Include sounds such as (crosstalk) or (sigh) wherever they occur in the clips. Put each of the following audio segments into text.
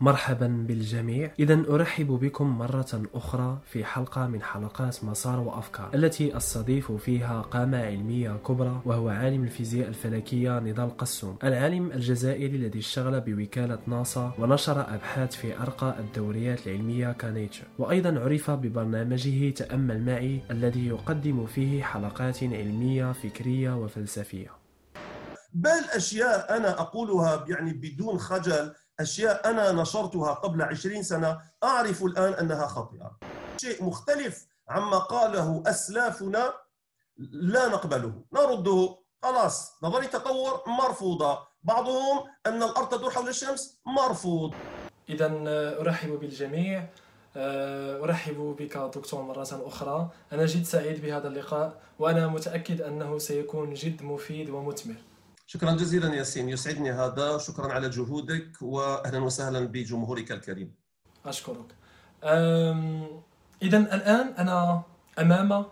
مرحبا بالجميع. إذا أرحب بكم مرة أخرى في حلقة من حلقات مسار وأفكار التي أستضيف فيها قامة علمية كبرى وهو عالم الفيزياء الفلكية نضال قسوم العالم الجزائري الذي اشتغل بوكالة ناسا ونشر أبحاث في أرقى الدوريات العلمية كنيتشر. وأيضا عرف ببرنامجه تأمل معي الذي يقدم فيه حلقات علمية فكرية وفلسفية. بل أشياء أنا أقولها يعني بدون خجل أشياء أنا نشرتها قبل عشرين سنة أعرف الآن أنها خاطئة شيء مختلف عما قاله أسلافنا لا نقبله. نرده خلاص نظرية تطور مرفوضة. بعضهم أن الأرض تدور حول الشمس مرفوض. إذا أرحب بالجميع. أرحب بك دكتور مرة أخرى. أنا جد سعيد بهذا اللقاء وأنا متأكد أنه سيكون جد مفيد ومثمر. شكرا جزيلا ياسين يسعدني هذا. شكرا على جهودك واهلا وسهلا بجمهورك الكريم. أشكرك. اذا الآن أنا أمام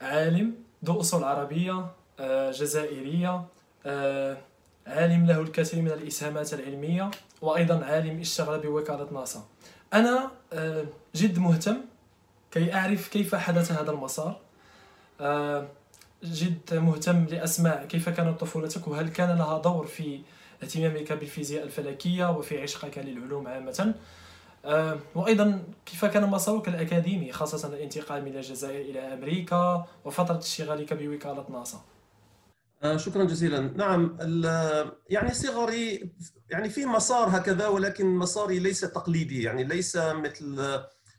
عالم ذو أصول عربية أه، جزائرية أه، عالم له الكثير من الإسهامات العلمية وأيضا عالم اشتغل بوكالة ناسا. أنا أه، جد مهتم كي أعرف كيف حدث هذا المسار. جد مهتم لأسماع كيف كانت طفولتك وهل كان لها دور في اهتمامك بالفيزياء الفلكية وفي عشقك للعلوم عامة؟ آه، وأيضا كيف كان مسارك الأكاديمي خاصة الانتقال من الجزائر إلى أمريكا وفترة اشتغالك بوكالة ناسا؟ آه، شكرا جزيلا. نعم يعني صغري يعني في مسار هكذا ولكن مساري ليس تقليدي. يعني ليس مثل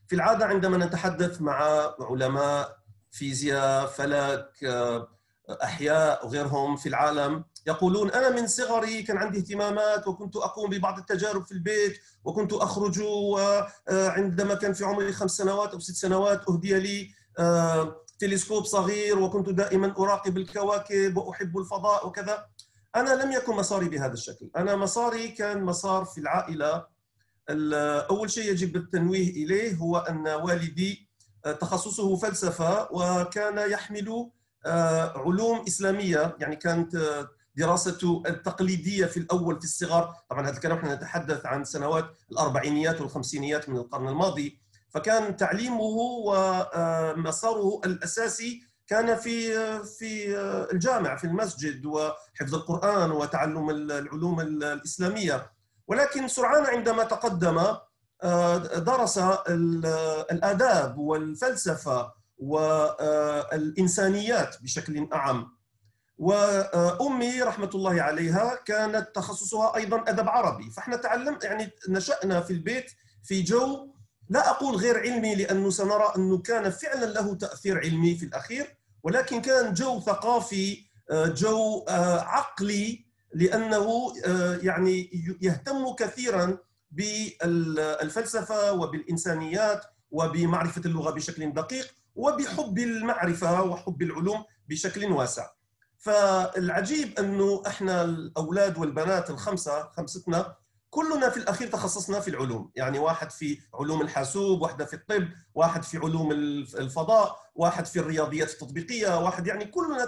في العادة عندما نتحدث مع علماء فيزياء فلك آه، أحياء وغيرهم في العالم يقولون أنا من صغري كان عندي اهتمامات وكنت أقوم ببعض التجارب في البيت وكنت أخرج وعندما كان في عمري خمس سنوات أو ست سنوات أهدي لي آه، تلسكوب صغير وكنت دائما أراقب الكواكب وأحب الفضاء وكذا. أنا لم يكن مساري بهذا الشكل. أنا مساري كان مسار في العائلة. أول شيء يجب التنويه إليه هو أن والدي تخصصه فلسفة وكان يحمل آه، علوم إسلامية يعني كانت آه، دراسته التقليدية في الأول في الصغر. طبعا هذا الكلام إحنا نتحدث عن سنوات الأربعينيات والخمسينيات من القرن الماضي. فكان تعليمه ومساره الأساسي كان في في الجامع في المسجد وحفظ القرآن وتعلم العلوم الإسلامية. ولكن سرعان عندما تقدم آه، درس الآداب والفلسفة والإنسانيات بشكل أعم. وأمي رحمة الله عليها كانت تخصصها أيضا أدب عربي. فإحنا تعلم يعني نشأنا في البيت في جو لا أقول غير علمي لأنه سنرى أنه كان فعلا له تأثير علمي في الأخير ولكن كان جو ثقافي آه، جو آه، عقلي لأنه يعني يهتم كثيرا بالفلسفة وبالإنسانيات وبمعرفة اللغة بشكل دقيق وبحب المعرفة وحب العلوم بشكل واسع. فالعجيب أنه إحنا الأولاد والبنات الخمسة خمستنا كلنا في الأخير تخصصنا في العلوم، يعني واحد في علوم الحاسوب، واحدة في الطب، واحد في علوم الفضاء، واحد في الرياضيات التطبيقية، واحد يعني كلنا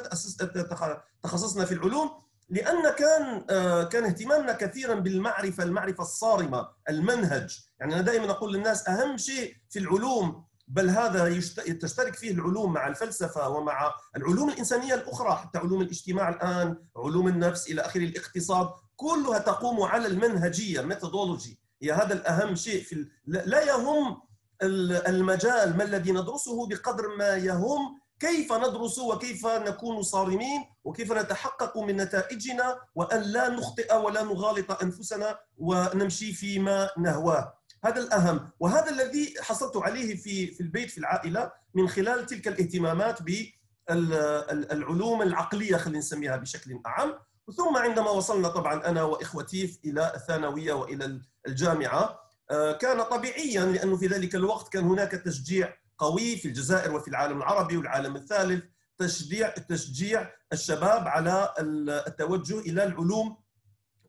تخصصنا في العلوم لأن كان آه، كان اهتمامنا كثيرا بالمعرفة المعرفة الصارمة المنهج. يعني أنا دائما أقول للناس أهم شيء في العلوم بل هذا تشترك فيه العلوم مع الفلسفة ومع العلوم الإنسانية الأخرى حتى علوم الاجتماع الآن علوم النفس إلى اخره الاقتصاد كلها تقوم على المنهجية ميثودولوجي هي هذا الأهم شيء في لا يهم المجال ما الذي ندرسه بقدر ما يهم كيف ندرس وكيف نكون صارمين وكيف نتحقق من نتائجنا وأن لا نخطئ ولا نغالط أنفسنا ونمشي فيما نهواه. هذا الأهم. وهذا الذي حصلت عليه في في البيت في العائلة من خلال تلك الاهتمامات بالعلوم العقلية خلينا نسميها بشكل أعم. ثم عندما وصلنا طبعا أنا وإخوتي إلى الثانوية وإلى الجامعة آه، كان طبيعيا لأنه في ذلك الوقت كان هناك تشجيع قوي في الجزائر وفي العالم العربي والعالم الثالث تشجيع تشجيع الشباب على التوجه إلى العلوم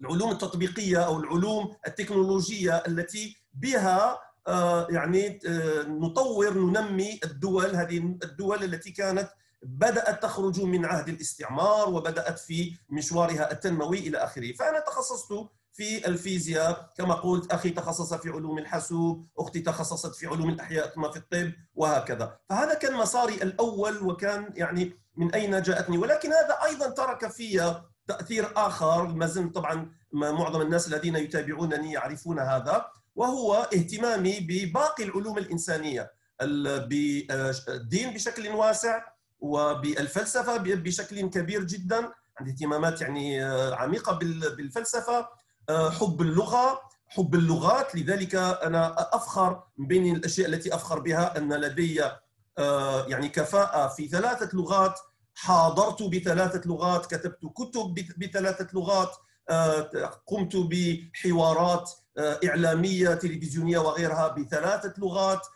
العلوم التطبيقية أو العلوم التكنولوجية التي بها آه، يعني آه، نطور ننمي الدول هذه الدول التي كانت بدأت تخرج من عهد الاستعمار وبدأت في مشوارها التنموي إلى آخره، فأنا تخصصت في الفيزياء كما قلت أخي تخصص في علوم الحاسوب أختي تخصصت في علوم الأحياء ثم في الطب وهكذا. فهذا كان مساري الأول وكان يعني من أين جاءتني. ولكن هذا أيضا ترك في تأثير آخر ما زلت طبعا معظم الناس الذين يتابعونني يعرفون هذا وهو اهتمامي بباقي العلوم الإنسانية بالدين بشكل واسع وبالفلسفة بشكل كبير جدا. عندي اهتمامات يعني عميقة بالفلسفة حب اللغة حب اللغات. لذلك أنا أفخر من بين الأشياء التي أفخر بها أن لدي يعني كفاءة في ثلاثة لغات. حاضرت بثلاثة لغات كتبت كتب بثلاثة لغات قمت بحوارات إعلامية تلفزيونية وغيرها بثلاثة لغات.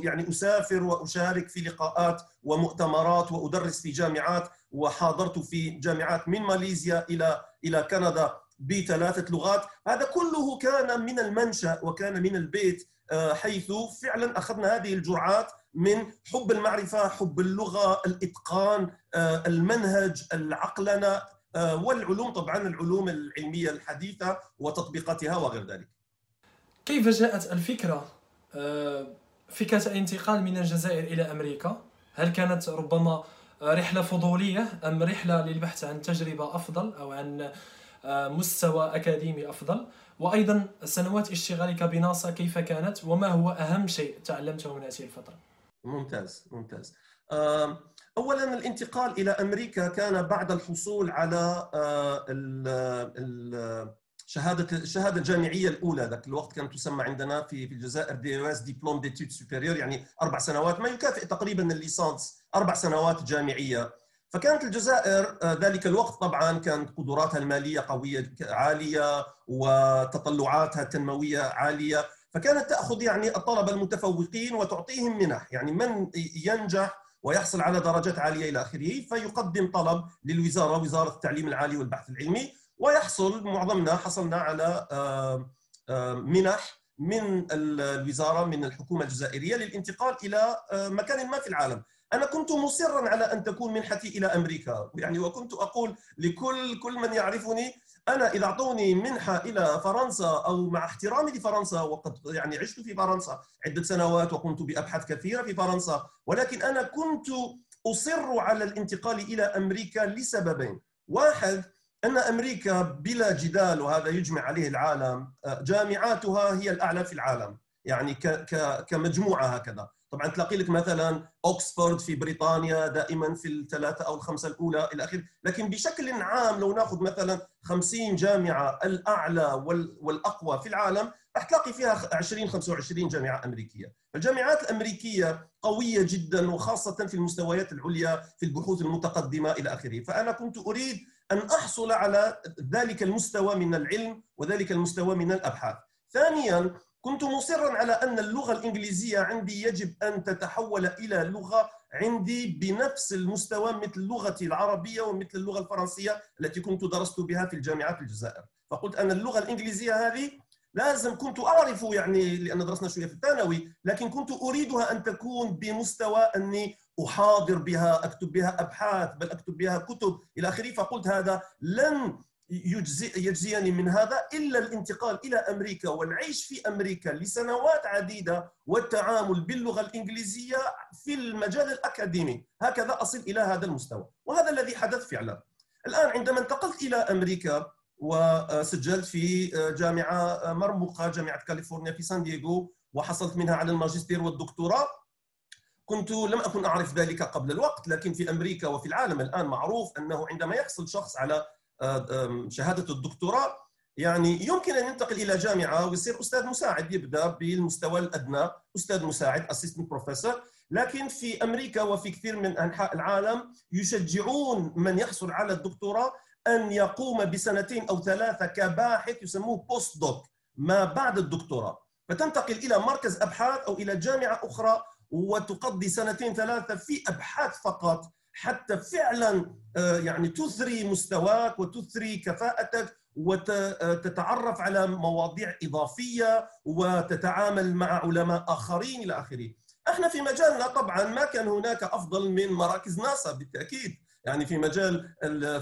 يعني أسافر وأشارك في لقاءات ومؤتمرات وأدرس في جامعات. وحاضرت في جامعات من ماليزيا إلى إلى كندا. بثلاثة لغات. هذا كله كان من المنشأ وكان من البيت حيث فعلا أخذنا هذه الجرعات من حب المعرفة حب اللغة الإتقان المنهج العقلنة والعلوم طبعا العلوم العلمية الحديثة وتطبيقاتها وغير ذلك. كيف جاءت الفكرة فكرة الانتقال من الجزائر إلى أمريكا؟ هل كانت ربما رحلة فضولية أم رحلة للبحث عن تجربة أفضل أو عن مستوى أكاديمي أفضل. وأيضا سنوات اشتغالك بناسا كيف كانت وما هو أهم شيء تعلمته من هذه الفترة؟ ممتاز ممتاز. اولا الانتقال إلى أمريكا كان بعد الحصول على شهادة الشهاده الجامعية الأولى. ذاك الوقت كانت تسمى عندنا في في الجزائر DES diplôme d'études supérieures يعني أربع سنوات ما يكافئ تقريبا الليسانس أربع سنوات جامعية. فكانت الجزائر ذلك الوقت طبعا كانت قدراتها المالية قوية عالية وتطلعاتها التنموية عالية فكانت تأخذ يعني الطلبه المتفوقين وتعطيهم منح. يعني من ينجح ويحصل على درجات عالية إلى آخره فيقدم طلب للوزارة وزارة التعليم العالي والبحث العلمي ويحصل معظمنا حصلنا على منح من الوزارة من الحكومة الجزائرية للانتقال إلى مكان ما في العالم. أنا كنت مصرا على أن تكون منحتي إلى أمريكا يعني وكنت أقول لكل كل من يعرفني أنا إذا أعطوني منحة إلى فرنسا أو مع احترامي لفرنسا وقد يعني عشت في فرنسا عدة سنوات وقمت بأبحاث كثيرة في فرنسا ولكن أنا كنت أصر على الانتقال إلى أمريكا لسببين. واحد أن أمريكا بلا جدال وهذا يجمع عليه العالم جامعاتها هي الأعلى في العالم يعني كمجموعة هكذا. طبعا تلاقي لك مثلا أوكسفورد في بريطانيا دائما في الثلاثة أو الخمسة الأولى إلى آخره. لكن بشكل عام لو ناخذ مثلا 50 جامعة الأعلى والأقوى في العالم راح تلاقي فيها 20 25 جامعة أمريكية. الجامعات الأمريكية قوية جدا وخاصة في المستويات العليا في البحوث المتقدمة إلى آخره. فأنا كنت أريد أن أحصل على ذلك المستوى من العلم وذلك المستوى من الأبحاث. ثانيا كنت مصرا على أن اللغة الإنجليزية عندي يجب أن تتحول إلى لغة عندي بنفس المستوى مثل لغتي العربية ومثل اللغة الفرنسية التي كنت درست بها في الجامعات في الجزائر. فقلت أن اللغة الإنجليزية هذه لازم كنت أعرف يعني لأن درسنا شوية في الثانوي لكن كنت أريدها أن تكون بمستوى أني أحاضر بها أكتب بها أبحاث بل أكتب بها كتب إلى آخره. فقلت هذا لن يجزي يجزيني من هذا إلا الانتقال إلى أمريكا والعيش في أمريكا لسنوات عديدة والتعامل باللغة الإنجليزية في المجال الأكاديمي. هكذا أصل إلى هذا المستوى. وهذا الذي حدث فعلا الآن عندما انتقلت إلى أمريكا وسجلت في جامعة مرموقة جامعة كاليفورنيا في سان دييغو وحصلت منها على الماجستير والدكتوراه كنت لم أكن أعرف ذلك قبل الوقت لكن في أمريكا وفي العالم الآن معروف أنه عندما يحصل شخص على شهادة الدكتوراه. يعني يمكن أن ينتقل إلى جامعة ويصير أستاذ مساعد يبدأ بالمستوى الأدنى أستاذ مساعد assistant professor لكن في أمريكا وفي كثير من أنحاء العالم يشجعون من يحصل على الدكتوراه أن يقوم بسنتين أو ثلاثة كباحث يسموه بوست دوك ما بعد الدكتوراه. فتنتقل إلى مركز أبحاث أو إلى جامعة أخرى وتقضي سنتين ثلاثة في أبحاث فقط. حتى فعلا يعني تثري مستواك وتثري كفاءتك وتتعرف على مواضيع إضافية وتتعامل مع علماء آخرين إلى آخره. إحنا في مجالنا طبعا ما كان هناك أفضل من مراكز ناسا بالتأكيد، يعني في مجال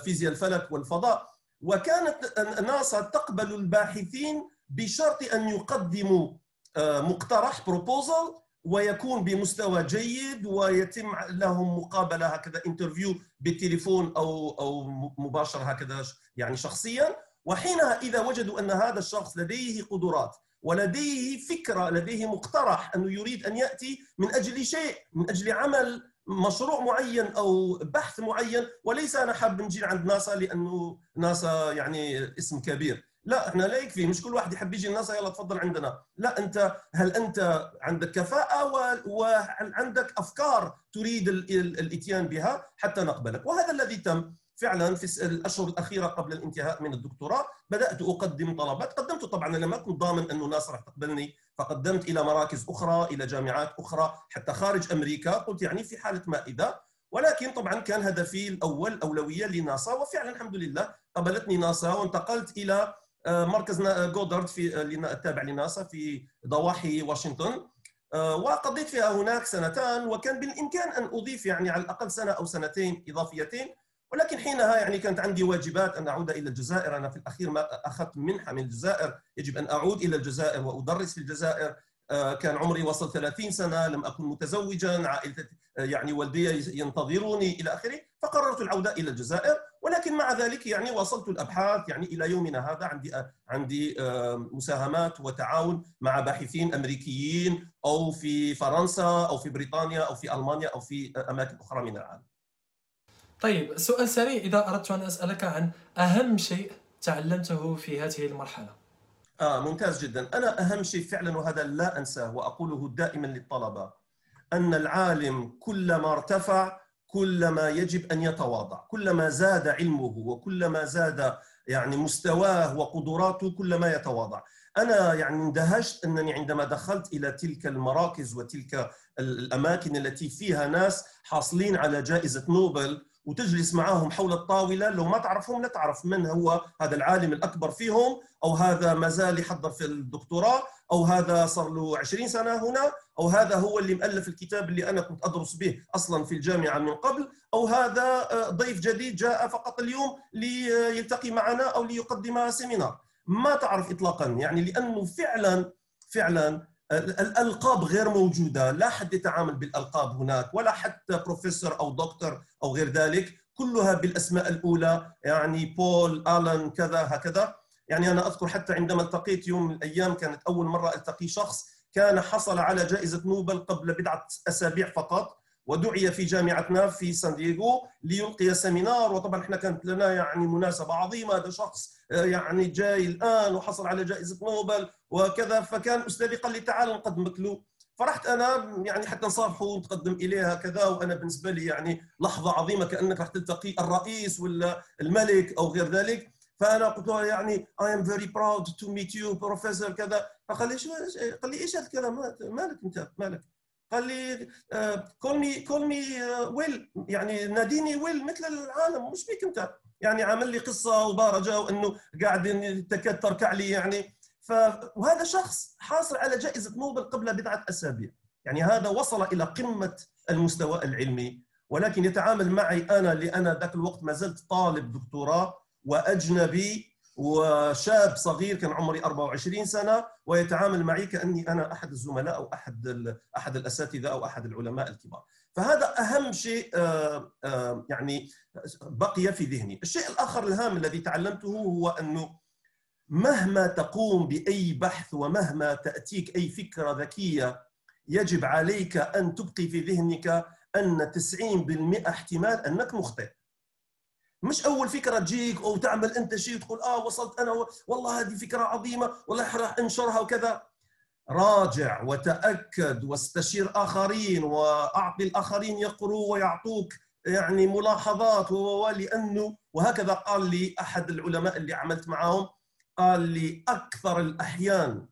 فيزياء الفلك والفضاء وكانت ناسا تقبل الباحثين بشرط أن يقدموا آه، مقترح proposal ويكون بمستوى جيد ويتم لهم مقابلة هكذا interview بالتليفون أو أو مباشر هكذا يعني شخصيا. وحينها إذا وجدوا أن هذا الشخص لديه قدرات ولديه فكرة لديه مقترح أنه يريد أن يأتي من أجل شيء من أجل عمل مشروع معين أو بحث معين وليس أنا حاب نجي عند ناسا لأنه ناسا يعني اسم كبير. لا إحنا لا يكفي مش كل واحد يحب يجي الناسا يلا تفضل عندنا. لا أنت هل أنت عندك كفاءة وهل عندك أفكار تريد الإتيان بها حتى نقبلك؟ وهذا الذي تم فعلا في الأشهر الأخيرة قبل الانتهاء من الدكتوراه. بدأت أقدم طلبات. قدمت طبعا أنا ما كنت ضامن انه ناس راح تقبلني. فقدمت إلى مراكز أخرى إلى جامعات أخرى حتى خارج أمريكا. قلت يعني في حالة ما اذا ولكن طبعا كان هدفي الأول أولوية لناسا وفعلا الحمد لله قبلتني ناسا وانتقلت إلى مركز جودارد في آه، التابع لناسا في ضواحي واشنطن. آه، وقضيت فيها هناك سنتان وكان بالإمكان أن أضيف يعني على الأقل سنة أو سنتين إضافيتين. ولكن حينها يعني كانت عندي واجبات أن أعود إلى الجزائر. أنا في الأخير ما أخذت منحه من الجزائر. يجب أن أعود إلى الجزائر وأدرس في الجزائر. آه، كان عمري وصل 30 سنة لم أكن متزوجا. عائلتي آه، يعني والدي ينتظروني إلى آخره. فقررت العودة إلى الجزائر ولكن مع ذلك يعني واصلت الأبحاث يعني إلى يومنا هذا عندي عندي مساهمات وتعاون مع باحثين أمريكيين أو في فرنسا أو في بريطانيا أو في ألمانيا أو في أماكن أخرى من العالم. طيب سؤال سريع إذا أردت أن أسألك عن أهم شيء تعلمته في هذه المرحلة. آه ممتاز جدا. أنا أهم شيء فعلا وهذا لا أنساه وأقوله دائما للطلبة أن العالم كلما ارتفع كلما يجب أن يتواضع كلما زاد علمه وكلما زاد يعني مستواه وقدراته كلما يتواضع. أنا يعني اندهشت أنني عندما دخلت إلى تلك المراكز وتلك الأماكن التي فيها ناس حاصلين على جائزة نوبل وتجلس معاهم حول الطاولة لو ما تعرفهم لا تعرف من هو هذا العالم الأكبر فيهم أو هذا ما زال يحضر في الدكتوراه أو هذا صار له 20 سنة هنا. أو هذا هو اللي مؤلف الكتاب اللي أنا كنت أدرس به أصلا في الجامعة من قبل أو هذا آه، ضيف جديد جاء فقط اليوم ليلتقي معنا أو ليقدم seminar. ما تعرف اطلاقا يعني لأنه فعلا فعلا الألقاب غير موجودة. لا حد يتعامل بالألقاب هناك ولا حتى بروفيسور أو دكتور أو غير ذلك. كلها بالأسماء الأولى يعني بول آلان كذا هكذا. يعني أنا أذكر حتى عندما التقيت يوم من الأيام كانت أول مرة ألتقي شخص كان حصل على جائزة نوبل قبل بضعه أسابيع فقط ودعي في جامعتنا في سان دييغو ليلقي seminar. وطبعا إحنا كانت لنا يعني مناسبة عظيمة. هذا شخص آه، يعني جاي الآن وحصل على جائزة نوبل وكذا. فكان أستاذي قال لي تعال نقدمك له. فرحت أنا يعني حتى نصافحه ونتقدم اليه هكذا وأنا بالنسبة لي يعني لحظة عظيمة كأنك راح تلتقي الرئيس ولا الملك أو غير ذلك. فأنا قلت له يعني I am very proud to meet you professor كذا. فقال لي شو قال لي إيش هذا الكلام؟ مالك أنت؟ مالك؟ قال لي call me call me ويل يعني ناديني ويل مثل العالم مش بيك أنت. يعني عمل لي قصة وبارجه وإنه قاعد تركع لي يعني. ف وهذا شخص حاصل على جائزة نوبل قبل بضعة أسابيع. يعني هذا وصل إلى قمة المستوى العلمي. ولكن يتعامل معي أنا لأنا ذاك الوقت ما زلت طالب دكتوراه. وأجنبي وشاب صغير كان عمري 24 سنة ويتعامل معي كأني أنا أحد الزملاء أو أحد أحد الأساتذة أو أحد العلماء الكبار. فهذا أهم شيء آه، آه، يعني بقي في ذهني. الشيء الآخر الهام الذي تعلمته هو أنه مهما تقوم بأي بحث ومهما تأتيك أي فكرة ذكية يجب عليك أن تبقي في ذهنك أن 90% احتمال أنك مخطئ. مش أول فكرة تجيك أو تعمل أنت شيء وتقول آه وصلت أنا والله هذه فكرة عظيمة والله راح أنشرها وكذا. راجع وتأكد واستشير آخرين وأعطي الآخرين يقروا ويعطوك يعني ملاحظات لأنه وهكذا قال لي أحد العلماء اللي عملت معهم قال لي أكثر الأحيان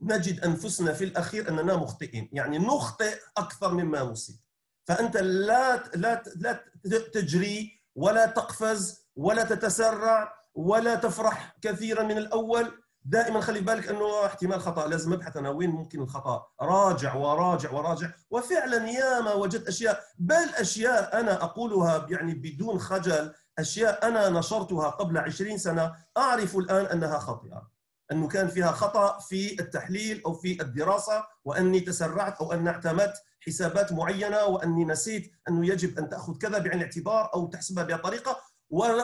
نجد أنفسنا في الأخير أننا مخطئين. يعني نخطئ أكثر مما نصيب. فأنت لا لا لا تجري ولا تقفز ولا تتسرع ولا تفرح كثيرا من الأول. دائما خلي بالك أنه احتمال خطأ لازم أبحث أنا وين ممكن الخطأ. راجع وراجع وراجع. وفعلا ياما وجدت أشياء بل أشياء أنا أقولها يعني بدون خجل أشياء أنا نشرتها قبل 20 سنة. أعرف الآن أنها خاطئة أنه كان فيها خطأ في التحليل أو في الدراسة وأني تسرعت أو أن اعتمدت حسابات معينة وأني نسيت أنه يجب أن تأخذ كذا بعين الاعتبار أو تحسبها بطريقة.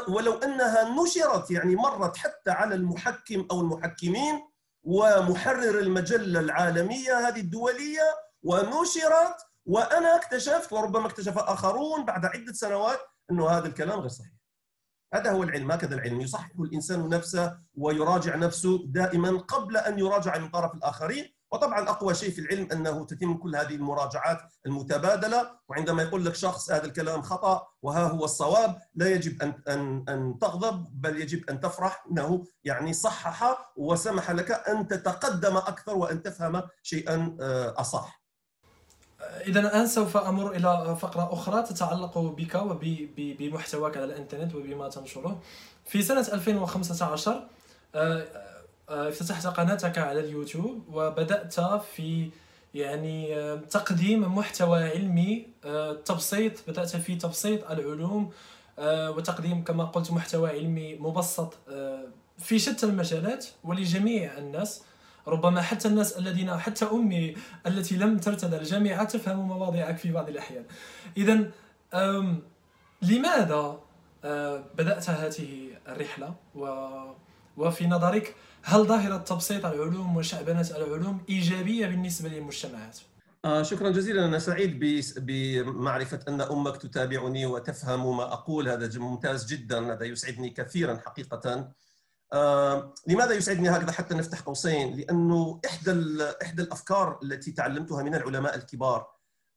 ولو أنها نشرت يعني مرت حتى على المحكم أو المحكمين ومحرر المجلة العالمية هذه الدولية ونشرت وأنا اكتشفت وربما اكتشف آخرون بعد عدة سنوات أنه هذا الكلام غير صحيح. هذا هو العلم. هكذا العلم. يصحح الإنسان نفسه ويراجع نفسه دائما قبل أن يراجع من طرف الآخرين. وطبعا أقوى شيء في العلم أنه تتم كل هذه المراجعات المتبادلة وعندما يقول لك شخص هذا الكلام خطأ وها هو الصواب لا يجب ان ان أن تغضب بل يجب أن تفرح إنه يعني صحح وسمح لك أن تتقدم أكثر وأن تفهم شيئا آه، أصح. إذا الآن سوف أمر إلى فقرة أخرى تتعلق بك وبمحتواك على الإنترنت وبما تنشره في سنة 2015 آه، آه، افتتحت قناتك على اليوتيوب وبدأت في يعني آه، تقديم محتوى علمي تبسيط بدأت في تبسيط العلوم وتقديم كما قلت محتوى علمي مبسط في شتى المجالات ولجميع الناس. ربما حتى الناس الذين حتى أمي التي لم ترتد الجامعة تفهم مواضيعك في بعض الأحيان. اذا لماذا بدأت هذه الرحلة؟ وفي نظرك هل ظاهره تبسيط العلوم وشعبنه العلوم إيجابية بالنسبة للمجتمعات؟ آه شكرا جزيلا. أنا سعيد بمعرفة أن أمك تتابعني وتفهم ما أقول. هذا ممتاز جدا. هذا يسعدني كثيرا حقيقة. آه، لماذا يسعدني هكذا حتى نفتح قوسين؟ لأنه إحدى إحدى الأفكار التي تعلمتها من العلماء الكبار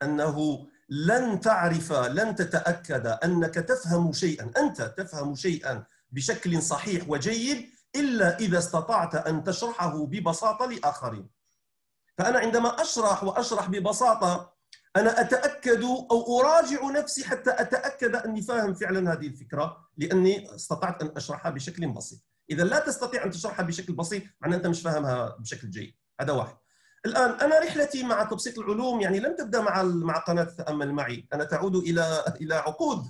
أنه لن تعرف لن تتأكد أنك تفهم شيئا، أنت تفهم شيئا بشكل صحيح وجيد إلا إذا استطعت أن تشرحه ببساطة لآخرين. فأنا عندما أشرح وأشرح ببساطة أنا أتأكد أو أراجع نفسي حتى أتأكد أني فاهم فعلا هذه الفكرة لأني استطعت أن اشرحها بشكل بسيط. اذا لا تستطيع أن تشرحها بشكل بسيط معناه أنت مش فاهمها بشكل جيد هذا واحد الآن أنا رحلتي مع تبسيط العلوم يعني لم تبدأ مع مع قناة تامل معي أنا تعود إلى إلى عقود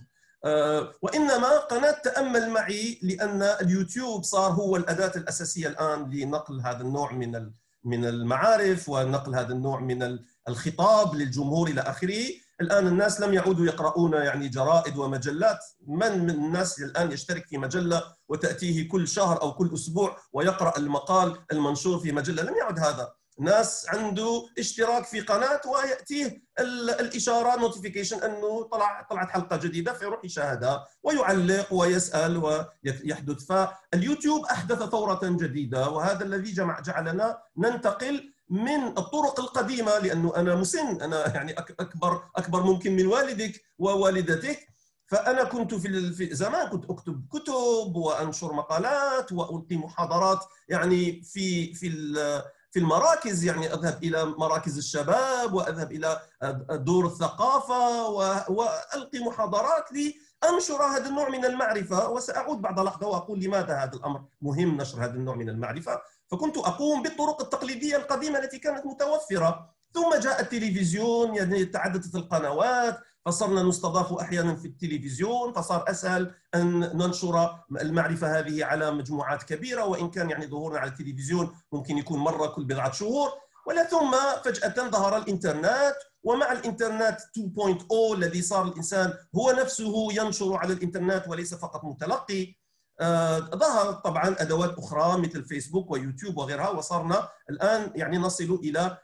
وإنما قناة تأمل معي لأن اليوتيوب صار هو الأداة الأساسية الآن لنقل هذا النوع من من المعارف ونقل هذا النوع من الخطاب للجمهور إلى آخره. الآن الناس لم يعودوا يقرؤون يعني جرائد ومجلات. من من الناس الآن يشترك في مجلة وتأتيه كل شهر أو كل أسبوع ويقرأ المقال المنشور في مجلة؟ لم يعد هذا. ناس عنده اشتراك في قناة ويأتيه الإشارة notification أنه طلع طلعت حلقة جديدة فيروح يشاهدها ويعلق ويسأل ويحدث. فاليوتيوب أحدث ثورة جديدة وهذا الذي جمع جعلنا ننتقل من الطرق القديمة لأنه أنا مسن أنا يعني اكبر أكبر ممكن من والدك ووالدتك. فأنا كنت في زمان كنت أكتب كتب وأنشر مقالات وألقي محاضرات يعني في في في المراكز يعني أذهب إلى مراكز الشباب وأذهب إلى دور الثقافة وألقي محاضرات لأنشر هذا النوع من المعرفة وسأعود بعد لحظه وأقول لماذا هذا الأمر مهم نشر هذا النوع من المعرفة. فكنت أقوم بالطرق التقليدية القديمة التي كانت متوفرة. ثم جاء التلفزيون يعني تعددت القنوات فصرنا نستضاف أحيانا في التلفزيون فصار أسهل أن ننشر المعرفة هذه على مجموعات كبيرة وإن كان يعني ظهورنا على التلفزيون ممكن يكون مرة كل بضعة شهور. ولا ثم فجأة ظهر الإنترنت ومع الإنترنت 2.0 الذي صار الإنسان هو نفسه ينشر على الإنترنت وليس فقط متلقي. آه، ظهر طبعا أدوات أخرى مثل فيسبوك ويوتيوب وغيرها وصرنا الآن يعني نصل إلى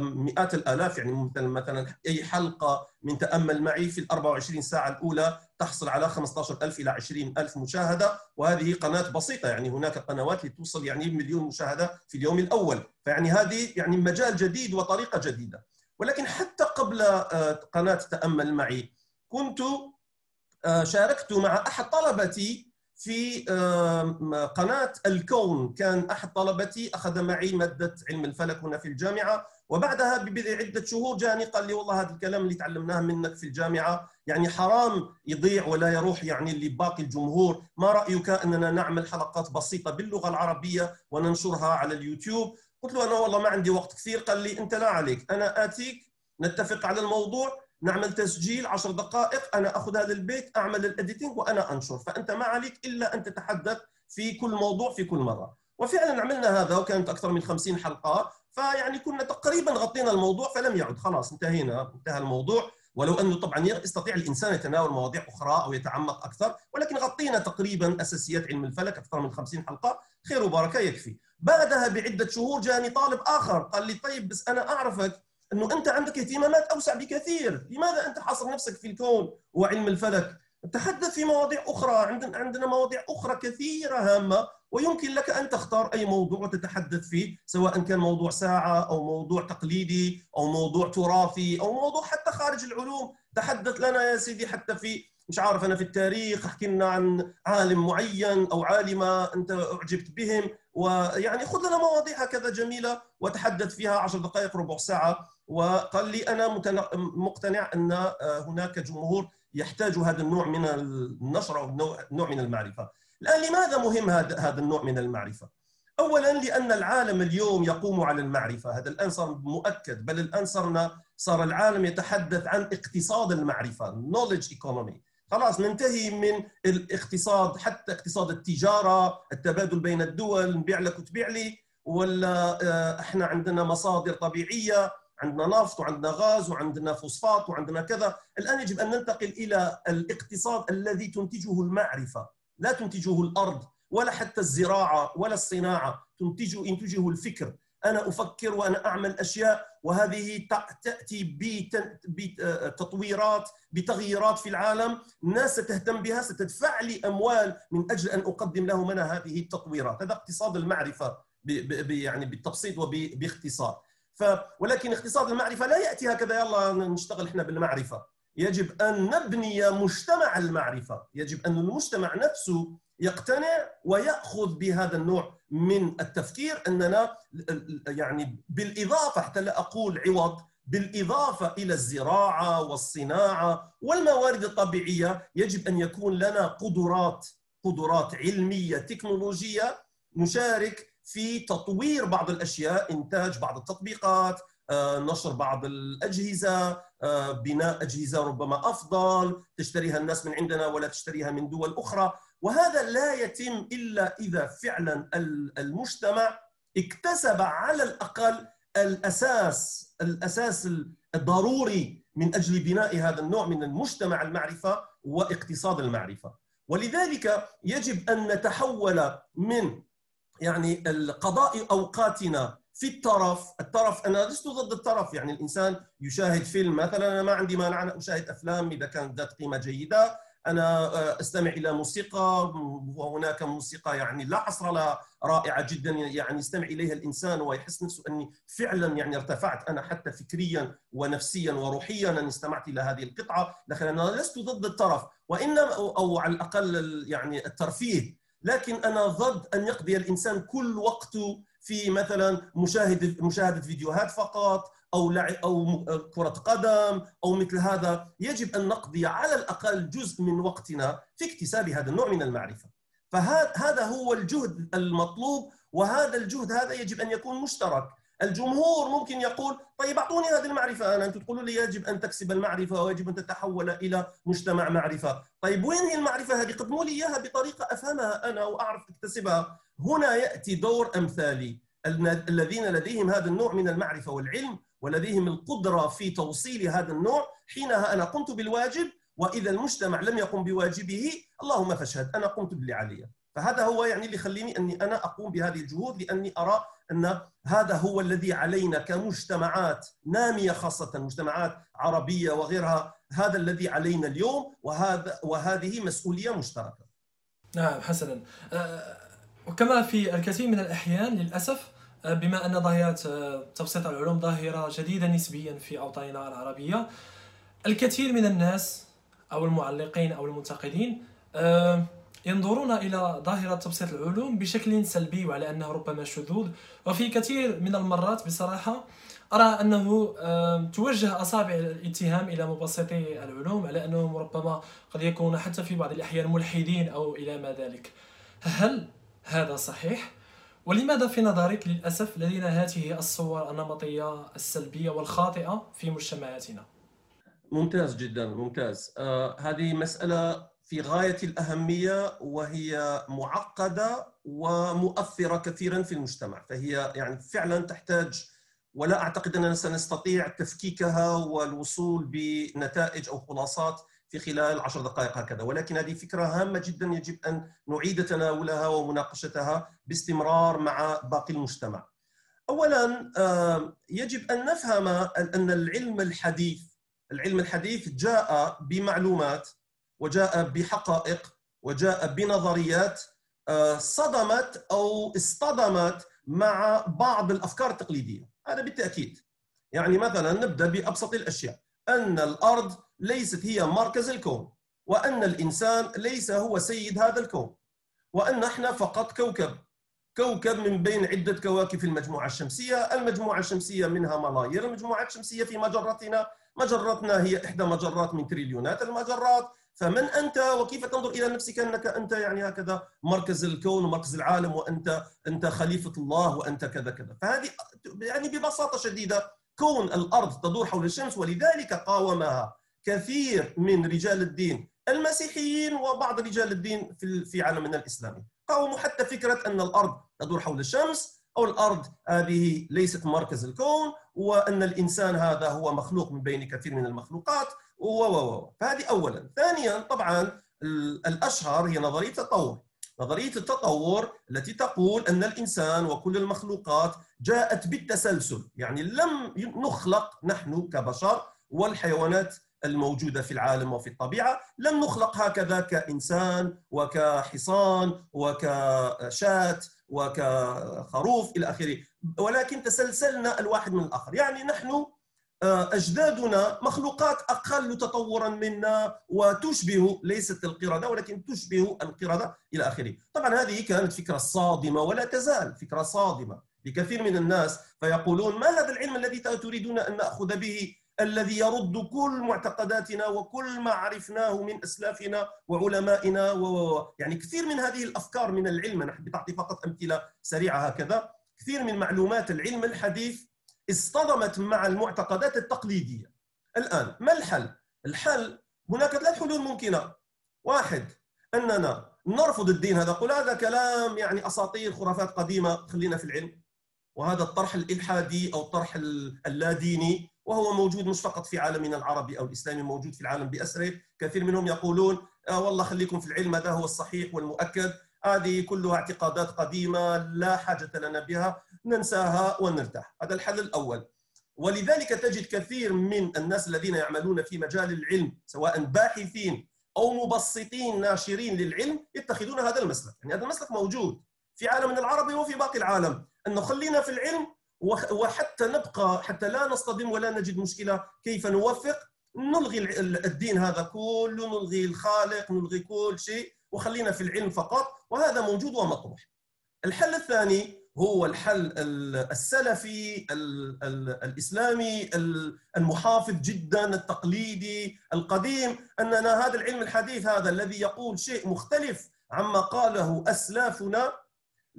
مئات الآلاف يعني مثلا مثلا أي حلقة من تأمل معي في ال 24 ساعة الأولى تحصل على 15000 إلى 20000 مشاهدة. وهذه قناة بسيطة يعني هناك قنوات لتوصل يعني مليون مشاهدة في اليوم الأول. فيعني هذه يعني مجال جديد وطريقة جديدة. ولكن حتى قبل آه، قناة تأمل معي كنت آه، شاركت مع أحد طلبتي في قناة الكون. كان أحد طلبتي أخذ معي مادة علم الفلك هنا في الجامعة وبعدها ببضع عدة شهور جاني قال لي والله هذا الكلام اللي تعلمناه منك في الجامعة. يعني حرام يضيع ولا يروح يعني لباقي الجمهور. ما رأيك أننا نعمل حلقات بسيطة باللغة العربية وننشرها على اليوتيوب؟ قلت له أنا والله ما عندي وقت كثير. قال لي أنت لا عليك أنا آتيك نتفق على الموضوع. نعمل تسجيل 10 دقائق أنا أخذ هذا البيت أعمل الاديتنج وأنا أنشر. فأنت ما عليك إلا أن تتحدث في كل موضوع في كل مرة. وفعلا عملنا هذا وكانت أكثر من 50 حلقة. فيعني كنا تقريبا غطينا الموضوع فلم يعد. خلاص انتهينا انتهى الموضوع. ولو أنه طبعا يستطيع الإنسان يتناول مواضيع أخرى أو يتعمق أكثر ولكن غطينا تقريبا أساسيات علم الفلك أكثر من 50 حلقة. خير وبركة يكفي. بعدها بعدة شهور جاني طالب آخر قال لي طيب بس أنا أعرفك إنه أنت عندك اهتمامات أوسع بكثير. لماذا أنت حاصر نفسك في الكون وعلم الفلك؟ تحدث في مواضيع أخرى. عندنا عندنا مواضيع أخرى كثيرة هامة ويمكن لك أن تختار أي موضوع وتتحدث فيه سواء كان موضوع ساعة أو موضوع تقليدي أو موضوع تراثي أو موضوع حتى خارج العلوم. تحدث لنا يا سيدي حتى في مش عارف أنا في التاريخ أحكي لنا عن عالم معين أو عالمة أنت أعجبت بهم ويعني خذ لنا مواضيع هكذا جميلة وتحدث فيها 10 دقائق ربع ساعة وقال لي أنا مقتنع أن هناك جمهور يحتاج هذا النوع من النشر أو نوع من المعرفة. الآن لماذا مهم هذا هذا النوع من المعرفة؟ اولا لأن العالم اليوم يقوم على المعرفة، هذا الآن صار مؤكد بل الآن صرنا صار العالم يتحدث عن اقتصاد المعرفة، knowledge economy. خلاص ننتهي من الاقتصاد حتى اقتصاد التجارة، التبادل بين الدول، نبيع لك وتبيع لي ولا آه، إحنا عندنا مصادر طبيعية عندنا نفط وعندنا غاز وعندنا فوسفات وعندنا كذا. الآن يجب أن ننتقل إلى الاقتصاد الذي تنتجه المعرفة. لا تنتجه الأرض ولا حتى الزراعة ولا الصناعة تنتج ينتجه الفكر. أنا أفكر وأنا أعمل أشياء وهذه تأتي بتطويرات بتغييرات في العالم. الناس ستهتم بها ستدفع لي أموال من أجل أن أقدم لهم أنا هذه التطويرات. هذا اقتصاد المعرفة يعني بالتبسيط وباختصار ف ولكن اقتصاد المعرفة لا يأتي هكذا يلا نشتغل إحنا بالمعرفة. يجب أن نبني مجتمع المعرفة. يجب أن المجتمع نفسه يقتنع ويأخذ بهذا النوع من التفكير أننا يعني بالإضافة حتى لا أقول عوض بالإضافة إلى الزراعة والصناعة والموارد الطبيعية يجب أن يكون لنا قدرات قدرات علمية تكنولوجية نشارك في تطوير بعض الأشياء إنتاج بعض التطبيقات آه، نشر بعض الأجهزة آه، بناء أجهزة ربما أفضل تشتريها الناس من عندنا ولا تشتريها من دول أخرى. وهذا لا يتم إلا إذا فعلا المجتمع اكتسب على الأقل الأساس الأساس الضروري من أجل بناء هذا النوع من المجتمع المعرفة واقتصاد المعرفة. ولذلك يجب أن نتحول من يعني القضاء أوقاتنا في الترف، الترف أنا لست ضد الترف يعني الإنسان يشاهد فيلم مثلا أنا ما عندي مانع أنا أشاهد أفلام إذا كانت ذات قيمة جيدة، أنا آه، أستمع إلى موسيقى وهناك موسيقى يعني لا حصر لها رائعة جدا. يعني يستمع إليها الإنسان ويحس نفسه أني فعلا يعني ارتفعت أنا حتى فكريا ونفسيا وروحيا. اني استمعت إلى هذه القطعة، لكن أنا لست ضد الترف وإنما أو على الأقل يعني الترفيه. لكن أنا ضد أن يقضي الإنسان كل وقته في مثلا مشاهده مشاهدة فيديوهات فقط أو أو كرة قدم أو مثل هذا يجب أن نقضي على الأقل جزء من وقتنا في اكتساب هذا النوع من المعرفة. فهذا هو الجهد المطلوب وهذا الجهد هذا يجب أن يكون مشترك. الجمهور ممكن يقول طيب أعطوني هذه المعرفة أنا أنتم تقولوا لي يجب أن تكسب المعرفة ويجب أن تتحول إلى مجتمع معرفة. طيب وين هي المعرفة هذه؟ قدموا لي إياها بطريقة أفهمها أنا وأعرف أكتسبها. هنا يأتي دور أمثالي. الذين لديهم هذا النوع من المعرفة والعلم ولديهم القدرة في توصيل هذا النوع حينها أنا قمت بالواجب وإذا المجتمع لم يقم بواجبه اللهم فاشهد أنا قمت باللي علي فهذا هو يعني اللي يخليني أني أنا أقوم بهذه الجهود لأني أرى أن هذا هو الذي علينا كمجتمعات نامية خاصة مجتمعات عربية وغيرها هذا الذي علينا اليوم وهذا وهذه مسؤولية مشتركة. نعم حسنا أه، وكما في الكثير من الأحيان للأسف أه، بما أن ظاهره أه، تبسيط العلوم ظاهرة جديدة نسبيا في أوطاننا العربية الكثير من الناس أو المعلقين أو المنتقدين ينظرون إلى ظاهرة تبسيط العلوم بشكل سلبي وعلى أنه ربما شذوذ وفي كثير من المرات بصراحة أرى أنه توجه أصابع الاتهام إلى مبسطي العلوم على أنهم ربما قد يكونون حتى في بعض الأحيان ملحدين أو إلى ما ذلك هل هذا صحيح؟ ولماذا في نظرك للأسف لدينا هذه الصور النمطية السلبية والخاطئة في مجتمعاتنا؟ ممتاز جدا ممتاز آه هذه مسألة في غاية الأهمية وهي معقدة ومؤثرة كثيرا في المجتمع فهي يعني فعلا تحتاج ولا أعتقد أننا سنستطيع تفكيكها والوصول بنتائج أو خلاصات في خلال عشر دقائق هكذا. ولكن هذه فكرة هامة جدا يجب أن نعيد تناولها ومناقشتها باستمرار مع باقي المجتمع. أولا يجب أن نفهم أن العلم الحديث العلم الحديث جاء بمعلومات وجاء بحقائق وجاء بنظريات آه، صدمت أو اصطدمت مع بعض الأفكار التقليدية. هذا بالتأكيد. يعني مثلا نبدأ بأبسط الأشياء. أن الأرض ليست هي مركز الكون وأن الإنسان ليس هو سيد هذا الكون وأن إحنا فقط كوكب. كوكب من بين عدة كواكب في المجموعة الشمسية، المجموعة الشمسية منها ملايير المجموعة الشمسية في مجرتنا، مجرتنا هي إحدى مجرات من تريليونات المجرات، فمن أنت؟ وكيف تنظر إلى نفسك أنك أنت يعني هكذا مركز الكون ومركز العالم وأنت أنت خليفة الله وأنت كذا كذا. فهذه يعني ببساطة شديدة كون الأرض تدور حول الشمس ولذلك قاومها. كثير من رجال الدين المسيحيين وبعض رجال الدين في عالمنا الإسلامي. قاوموا حتى فكرة أن الأرض تدور حول الشمس أو الأرض هذه ليست مركز الكون وأن الإنسان هذا هو مخلوق من بين كثير من المخلوقات و و فهذه اولا. ثانيا طبعا الأشهر هي نظرية التطور. نظرية التطور التي تقول أن الإنسان وكل المخلوقات جاءت بالتسلسل. يعني لم نخلق نحن كبشر والحيوانات الموجودة في العالم وفي الطبيعة. لم نخلق هكذا كإنسان وكحصان وكشاة وكخروف إلى آخره. ولكن تسلسلنا الواحد من الآخر. يعني نحن آه، أجدادنا مخلوقات أقل تطورا منا وتشبه ليست القردة ولكن تشبه القردة إلى آخره. طبعا هذه كانت فكرة صادمة ولا تزال فكرة صادمة لكثير من الناس. فيقولون ما هذا العلم الذي تريدون أن نأخذ به الذي يرد كل معتقداتنا وكل ما عرفناه من أسلافنا وعلمائنا و... يعني كثير من هذه الأفكار من العلم أنا حبيت اعطي فقط أمثلة سريعة هكذا. كثير من معلومات العلم الحديث اصطدمت مع المعتقدات التقليدية. الآن ما الحل؟ الحل هناك ثلاث حلول ممكنة. واحد أننا نرفض الدين هذا قل هذا كلام يعني أساطير خرافات قديمة خلينا في العلم. وهذا الطرح الإلحادي أو الطرح اللاديني وهو موجود مش فقط في عالمنا العربي أو الإسلامي موجود في العالم باسره كثير منهم يقولون آه والله خليكم في العلم هذا هو الصحيح والمؤكد. هذه كلها اعتقادات قديمة لا حاجة لنا بها ننساها ونرتاح. هذا الحل الأول. ولذلك تجد كثير من الناس الذين يعملون في مجال العلم سواء باحثين أو مبسطين ناشرين للعلم يتخذون هذا المسلك. يعني هذا المسلك موجود في عالمنا العربي وفي باقي العالم. أنه خلينا في العلم وحتى نبقى حتى لا نصطدم ولا نجد مشكلة كيف نوفق؟ نلغي الدين هذا كله نلغي الخالق نلغي كل شيء وخلينا في العلم فقط وهذا موجود ومطروح. الحل الثاني هو الحل السلفي الإسلامي المحافظ جدا التقليدي القديم أننا هذا العلم الحديث هذا الذي يقول شيء مختلف عما قاله أسلافنا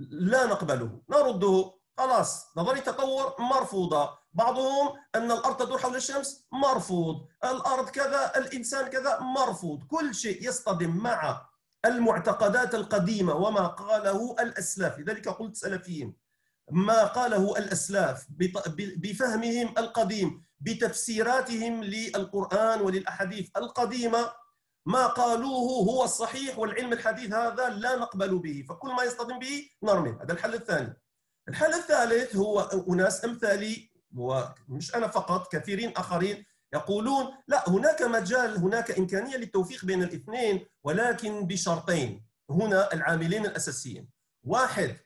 لا نقبله نرده خلاص نظريه التطور مرفوضة. بعضهم أن الأرض تدور حول الشمس مرفوض الأرض كذا الإنسان كذا مرفوض. كل شيء يصطدم مع المعتقدات القديمة وما قاله الأسلاف. لذلك قلت سلفيين ما قاله الأسلاف بفهمهم القديم بتفسيراتهم للقرآن وللأحاديث القديمة ما قالوه هو الصحيح والعلم الحديث هذا لا نقبل به. فكل ما يصطدم به نرمي هذا الحل الثاني. الحل الثالث هو أناس أمثالي ومش أنا فقط كثيرين آخرين يقولون لا هناك مجال هناك إمكانية للتوفيق بين الاثنين ولكن بشرطين. هنا العاملين الأساسيين. واحد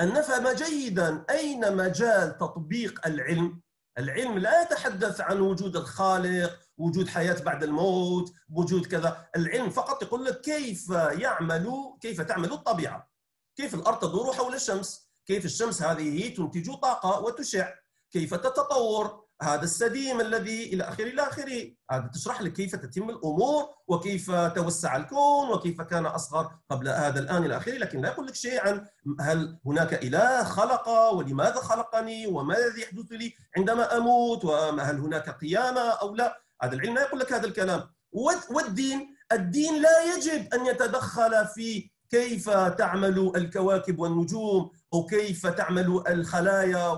أن نفهم جيدا أين مجال تطبيق العلم. العلم لا يتحدث عن وجود الخالق وجود حياة بعد الموت وجود كذا. العلم فقط يقول لك كيف يعمل كيف تعمل الطبيعة. كيف الأرض تدور حول الشمس. كيف الشمس هذه تنتج طاقة وتشع. كيف تتطور؟ هذا السديم الذي إلى آخره إلى آخره. هذا تشرح لك كيف تتم الأمور وكيف توسع الكون وكيف كان أصغر قبل هذا الآن إلى آخره. لكن لا يقول لك شيء عن هل هناك إله خلق؟ ولماذا خلقني؟ وما الذي يحدث لي عندما أموت؟ وهل هناك قيامة أو لا؟ هذا العلم لا يقول لك هذا الكلام. والدين الدين لا يجب أن يتدخل في كيف تعمل الكواكب والنجوم. أو كيف تعمل الخلايا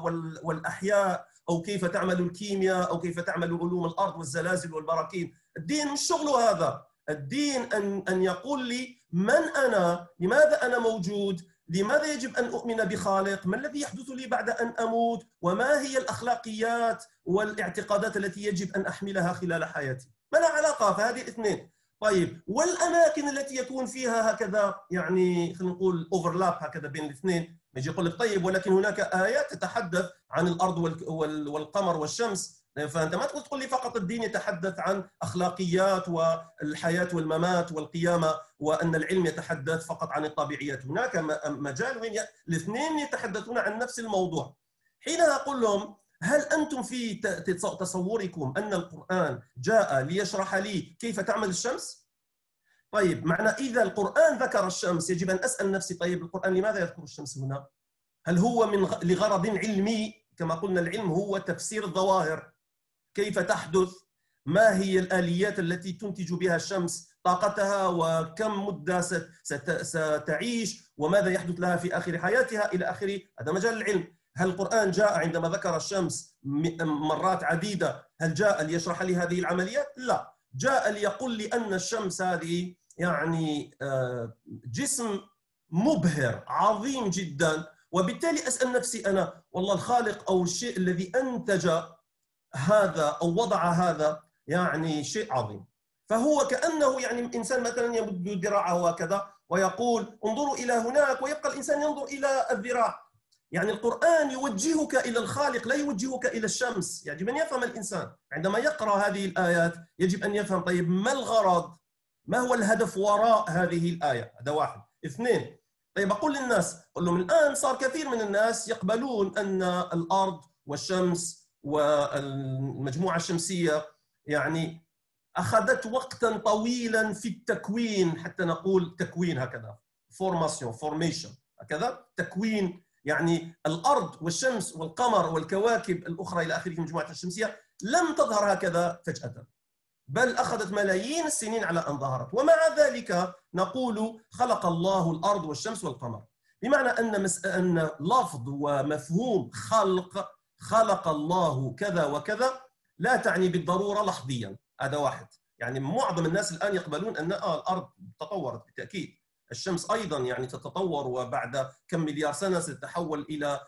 والأحياء أو كيف تعمل الكيمياء أو كيف تعمل علوم الأرض والزلازل والبراكين الدين مش شغله هذا الدين ان أن يقول لي من أنا لماذا أنا موجود لماذا يجب أن أؤمن بخالق؟ ما الذي يحدث لي بعد أن أموت؟ وما هي الأخلاقيات والاعتقادات التي يجب أن أحملها خلال حياتي؟ ما لها علاقة فهذه الاثنين. طيب والأماكن التي يكون فيها هكذا يعني خلينا نقول اوفرلاب هكذا بين الاثنين يجي يقول لك طيب ولكن هناك آيات تتحدث عن الأرض والقمر والشمس. فأنت ما تقول لي فقط الدين يتحدث عن أخلاقيات والحياة والممات والقيامة وأن العلم يتحدث فقط عن الطبيعيات. هناك مجال وين الاثنين يتحدثون عن نفس الموضوع. حينها أقول لهم هل أنتم في تصوركم أن القرآن جاء ليشرح لي كيف تعمل الشمس؟ طيب معنى إذا القرآن ذكر الشمس يجب أن أسأل نفسي طيب القرآن لماذا يذكر الشمس هنا؟ هل هو من لغرض علمي؟ كما قلنا العلم هو تفسير الظواهر. كيف تحدث؟ ما هي الآليات التي تنتج بها الشمس؟ طاقتها وكم مدة ستعيش؟ وماذا يحدث لها في آخر حياتها؟ إلى آخره هذا مجال العلم. هل القرآن جاء عندما ذكر الشمس مرات عديدة؟ هل جاء ليشرح لي هذه العمليات؟ لا. جاء ليقول لي أن الشمس هذه يعني آه، جسم مبهر عظيم جدا. وبالتالي أسأل نفسي أنا والله الخالق أو الشيء الذي أنتج هذا أو وضع هذا يعني شيء عظيم. فهو كأنه يعني إنسان مثلا يمد ذراعه هكذا ويقول انظروا إلى هناك ويبقى الإنسان ينظر إلى الذراع. يعني القرآن يوجهك إلى الخالق لا يوجهك إلى الشمس. يجب أن يفهم الإنسان؟ عندما يقرأ هذه الآيات يجب أن يفهم طيب ما الغرض؟ ما هو الهدف وراء هذه الآية؟ هذا واحد. اثنين طيب أقول للناس أقول لهم الآن صار كثير من الناس يقبلون أن الأرض والشمس والمجموعة الشمسية يعني أخذت وقتا طويلا في التكوين حتى نقول تكوين هكذا formation formation هكذا تكوين يعني الأرض والشمس والقمر والكواكب الأخرى إلى آخره في المجموعة الشمسية لم تظهر هكذا فجأة بل أخذت ملايين السنين على أن ظهرت. ومع ذلك نقول خلق الله الأرض والشمس والقمر. بمعنى أن أن لفظ ومفهوم خلق خلق الله كذا وكذا لا تعني بالضرورة لحظيا. هذا واحد. يعني معظم الناس الآن يقبلون أن آه الأرض تطورت بالتأكيد. الشمس أيضا يعني تتطور وبعد كم مليار سنة ستتحول إلى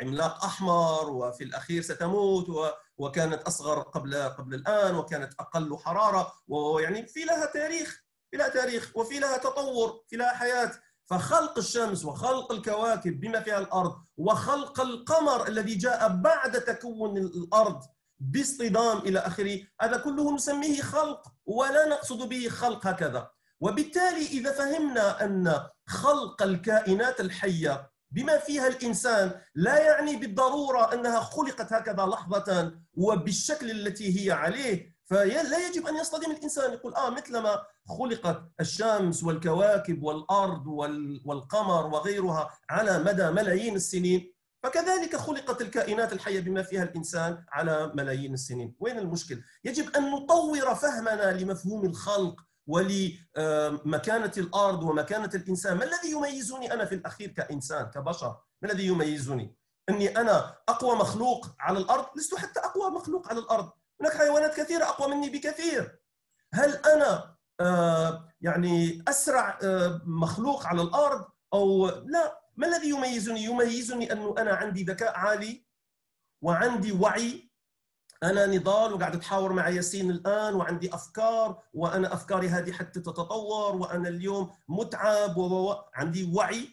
عملاق أحمر وفي الأخير ستموت وكانت أصغر قبل قبل الآن وكانت أقل حرارة ويعني في لها تاريخ في لها تاريخ وفي لها تطور في لها حياة. فخلق الشمس وخلق الكواكب بما فيها الأرض وخلق القمر الذي جاء بعد تكون الأرض باصطدام إلى آخره هذا كله نسميه خلق ولا نقصد به خلق هكذا. وبالتالي إذا فهمنا أن خلق الكائنات الحية بما فيها الإنسان لا يعني بالضرورة أنها خلقت هكذا لحظة وبالشكل التي هي عليه فلا يجب أن يصطدم الإنسان يقول آه مثلما خلقت الشمس والكواكب والأرض والقمر وغيرها على مدى ملايين السنين فكذلك خلقت الكائنات الحية بما فيها الإنسان على ملايين السنين، وين المشكل؟ يجب أن نطور فهمنا لمفهوم الخلق ولمكانة الأرض ومكانة الإنسان، ما الذي يميزني أنا في الأخير كإنسان كبشر؟ ما الذي يميزني؟ إني أنا أقوى مخلوق على الأرض، لست حتى أقوى مخلوق على الأرض، هناك حيوانات كثيرة أقوى مني بكثير. هل أنا آه، يعني أسرع آه، مخلوق على الأرض أو لا ما الذي يميزني يميزني انه أنا عندي ذكاء عالي وعندي وعي أنا نضال وقاعد أتحاور مع ياسين الآن وعندي أفكار وأنا أفكاري هذه حتى تتطور وأنا اليوم متعب وعندي وعي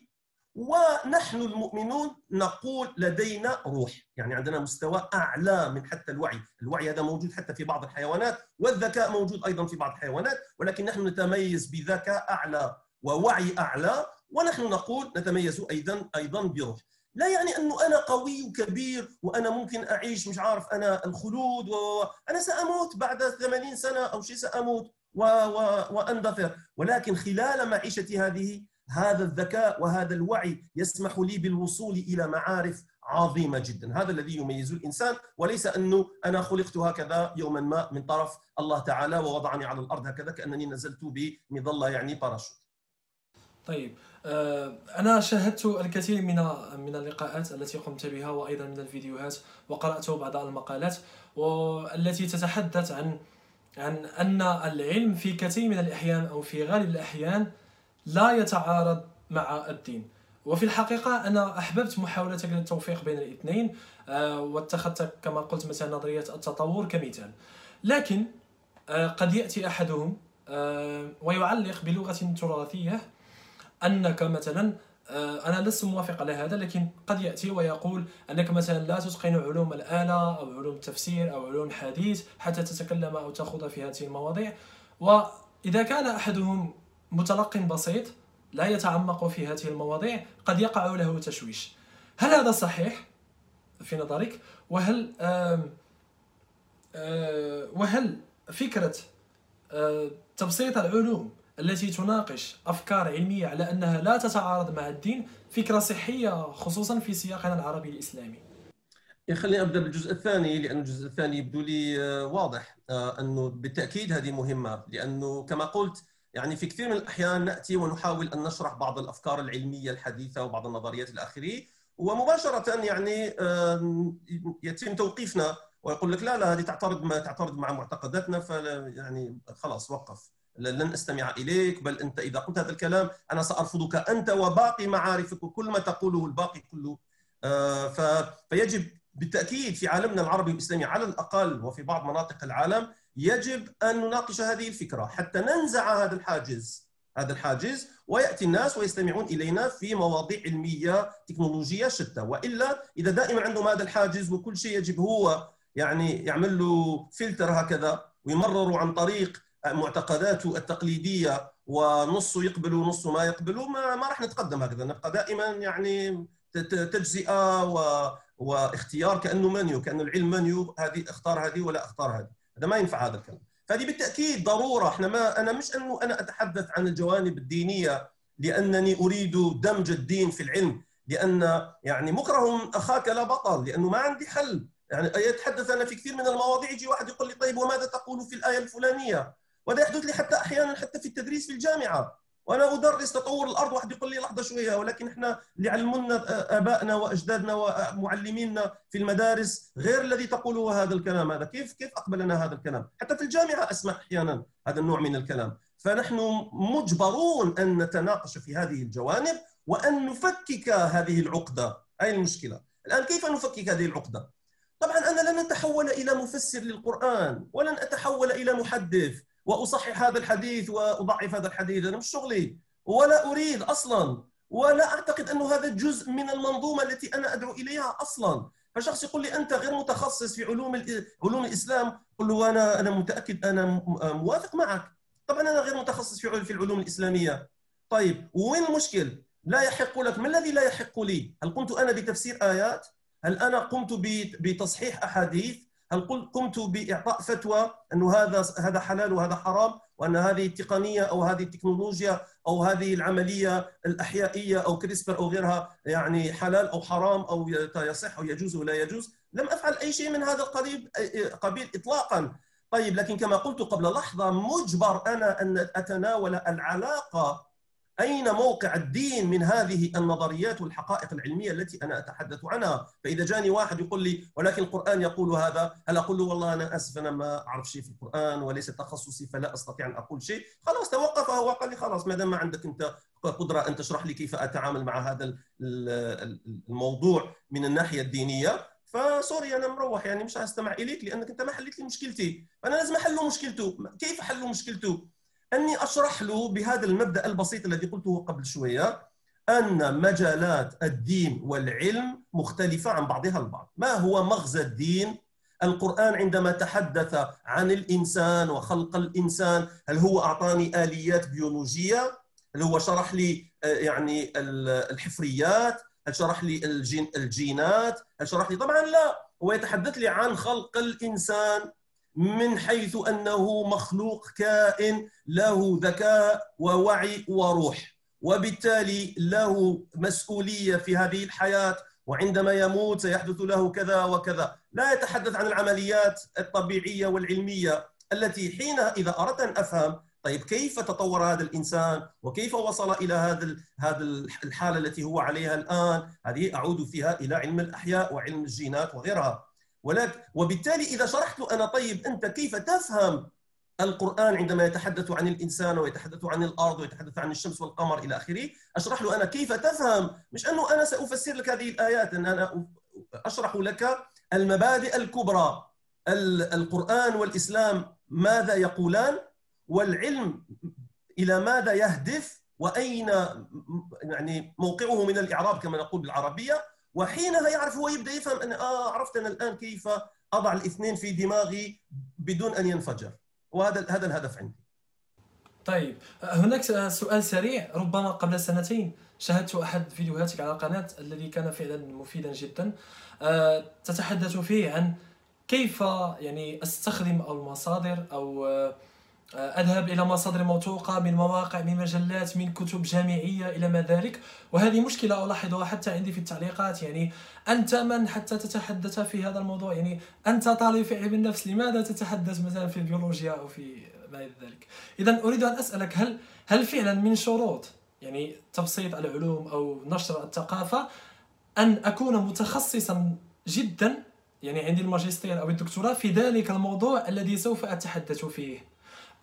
ونحن المؤمنون نقول لدينا روح. يعني عندنا مستوى أعلى من حتى الوعي. الوعي هذا موجود حتى في بعض الحيوانات والذكاء موجود أيضا في بعض الحيوانات ولكن نحن نتميز بذكاء أعلى ووعي أعلى ونحن نقول نتميز أيضا أيضا بروح. لا يعني أنه أنا قوي وكبير وأنا ممكن أعيش مش عارف أنا الخلود وأنا سأموت بعد 80 سنة أو شيء سأموت و... و... وأندثر ولكن خلال معيشتي هذه هذا الذكاء وهذا الوعي يسمح لي بالوصول إلى معارف عظيمة جدا. هذا الذي يميز الإنسان وليس انه أنا خلقت هكذا يوما ما من طرف الله تعالى ووضعني على الأرض هكذا كأنني نزلت بمظلة يعني باراشوت طيب آه، أنا شاهدت الكثير من من اللقاءات التي قمت بها وأيضا من الفيديوهات وقرأت بعض المقالات والتي تتحدث عن عن أن العلم في كثير من الأحيان أو في غالب الأحيان لا يتعارض مع الدين. وفي الحقيقة أنا أحببت محاولتك للتوفيق بين الاثنين آه، واتخذت كما قلت مثلا نظرية التطور كمثال. لكن آه، قد يأتي أحدهم ويعلق بلغة تراثية أنك مثلا أنا لست موافق على هذا لكن قد يأتي ويقول أنك مثلا لا تتقن علوم الآلة أو علوم التفسير أو علوم الحديث حتى تتكلم أو تخوض في هذه المواضيع. وإذا كان أحدهم متلق بسيط لا يتعمق في هذه المواضيع قد يقع له تشويش. هل هذا صحيح؟ في نظرك. وهل آم آه وهل فكرة آه تبسيط العلوم التي تناقش أفكار علمية على أنها لا تتعارض مع الدين فكرة صحية خصوصا في سياقنا العربي الإسلامي. خليني أبدأ بالجزء الثاني لأن الجزء الثاني يبدو لي آه، واضح آه، أنه بالتأكيد هذه مهمة. لأنه كما قلت يعني في كثير من الأحيان نأتي ونحاول أن نشرح بعض الأفكار العلمية الحديثة وبعض النظريات إلى اخره ومباشرة يعني يتم توقيفنا ويقول لك لا لا هذه تعترض ما تعترض مع معتقداتنا فلا يعني خلاص وقف. لن أستمع إليك بل أنت إذا قلت هذا الكلام أنا سأرفضك أنت وباقي معارفك وكل ما تقوله الباقي كله. آه، فيجب بالتأكيد في عالمنا العربي الاسلامي على الأقل وفي بعض مناطق العالم يجب أن نناقش هذه الفكرة حتى ننزع هذا الحاجز هذا الحاجز ويأتي الناس ويستمعون إلينا في مواضيع علمية تكنولوجية شتى. وإلا إذا دائما عندهم هذا الحاجز وكل شيء يجب هو يعني يعمل له فلتر هكذا ويمرروا عن طريق معتقداته التقليدية ونصه يقبل ونصه ما يقبل ما, ما راح نتقدم هكذا. نبقى دائما يعني تجزئة و واختيار كأنه منيو كأن العلم منيو هذه اختار هذه ولا اختار هذه. هذا ما ينفع هذا الكلام. فهذه بالتأكيد ضرورة. إحنا ما أنا مش أنه أنا أتحدث عن الجوانب الدينية لأنني أريد دمج الدين في العلم لأن يعني مكره أخاك لا بطل لأنه ما عندي حل. يعني يتحدث أنا في كثير من المواضيع يجي واحد يقول لي طيب وماذا تقول في الآية الفلانية؟ وهذا يحدث لي حتى أحيانا حتى في التدريس في الجامعة. وأنا أدرس تطور الأرض واحد يقول لي لحظة شوية ولكن إحنا اللي علمونا آبائنا وأجدادنا ومعلمينا في المدارس غير الذي تقوله هذا الكلام. هذا كيف كيف أقبل أنا هذا الكلام؟ حتى في الجامعة أسمع أحيانا هذا النوع من الكلام. فنحن مجبرون أن نتناقش في هذه الجوانب وأن نفكك هذه العقدة. اي المشكلة. الآن كيف نفكك هذه العقدة؟ طبعا أنا لن أتحول إلى مفسر للقرآن ولن أتحول إلى محدث. وأصحح هذا الحديث وأضعف هذا الحديث أنا مش شغلي. ولا أريد أصلا. ولا أعتقد انه هذا جزء من المنظومة التي أنا أدعو إليها أصلا. فشخص يقول لي أنت غير متخصص في علوم علوم الإسلام. قل له أنا أنا متأكد أنا موافق معك. طبعا أنا غير متخصص في في العلوم الإسلامية. طيب وين المشكل؟ لا يحق لك. ما الذي لا يحق لي؟ هل قمت أنا بتفسير آيات؟ هل أنا قمت بتصحيح أحاديث؟ هل قمت بإعطاء فتوى أنه هذا هذا حلال وهذا حرام وأن هذه التقنية أو هذه التكنولوجيا أو هذه العملية الأحيائية أو كريسبر أو غيرها يعني حلال أو حرام أو يصح أو يجوز ولا يجوز؟ لم أفعل أي شيء من هذا القبيل قبيل اطلاقا. طيب لكن كما قلت قبل لحظة مجبر أنا أن أتناول العلاقة أين موقع الدين من هذه النظريات والحقائق العلمية التي أنا أتحدث عنها؟ فإذا جاني واحد يقول لي ولكن القرآن يقول هذا؟ هل أقول له والله أنا آسف أنا ما أعرف شيء في القرآن وليس تخصصي فلا أستطيع أن أقول شيء خلاص توقف هو قال لي خلاص ما دام ما عندك أنت قدرة أن تشرح لي كيف أتعامل مع هذا الموضوع من الناحية الدينية فسوري أنا مروح يعني مش هستمع إليك لأنك أنت ما حليت لي مشكلتي. فانا لازم أحل مشكلته. كيف أحل مشكلته؟ أني أشرح له بهذا المبدأ البسيط الذي قلته قبل شوية أن مجالات الدين والعلم مختلفة عن بعضها البعض. ما هو مغزى الدين؟ القرآن عندما تحدث عن الإنسان وخلق الإنسان هل هو أعطاني آليات بيولوجية؟ هل هو شرح لي آه، يعني الحفريات؟ هل شرح لي الجين الجينات؟ هل شرح لي؟ طبعا لا هو يتحدث لي عن خلق الإنسان. من حيث أنه مخلوق كائن له ذكاء ووعي وروح وبالتالي له مسؤولية في هذه الحياة وعندما يموت سيحدث له كذا وكذا. لا يتحدث عن العمليات الطبيعية والعلمية التي حين إذا أردت أن أفهم طيب كيف تطور هذا الإنسان؟ وكيف وصل إلى هذا هذا الحالة التي هو عليها الآن؟ هذه أعود فيها إلى علم الأحياء وعلم الجينات وغيرها. ولكن وبالتالي إذا شرحت أنا طيب أنت كيف تفهم القرآن عندما يتحدث عن الإنسان ويتحدث عن الأرض ويتحدث عن الشمس والقمر إلى آخره؟ أشرح له أنا كيف تفهم؟ مش أنه أنا سأفسر لك هذه الآيات أن أنا أشرح لك المبادئ الكبرى. القرآن والإسلام ماذا يقولان؟ والعلم إلى ماذا يهدف؟ وأين يعني موقعه من الإعراب كما نقول بالعربية؟ وحينها يعرف هو يبدأ يفهم أن آه عرفت أنا الآن كيف أضع الاثنين في دماغي بدون أن ينفجر. وهذا هذا الهدف عندي. طيب هناك سؤال سريع. ربما قبل سنتين شاهدت أحد فيديوهاتك على القناة الذي كان فعلا مفيدا جدا. آه، تتحدث فيه عن كيف يعني أستخدم المصادر أو آه، أذهب إلى مصادر موثوقة من مواقع من مجلات من كتب جامعية إلى ما ذلك. وهذه مشكلة ألاحظها حتى عندي في التعليقات. يعني أنت من حتى تتحدث في هذا الموضوع؟ يعني أنت طالب في علم النفس لماذا تتحدث مثلا في البيولوجيا أو في ما إلى ذلك؟ اذا أريد أن أسألك هل هل فعلا من شروط يعني تبسيط العلوم أو نشر الثقافة أن أكون متخصصا جدا يعني عندي الماجستير أو الدكتوراه في ذلك الموضوع الذي سوف أتحدث فيه؟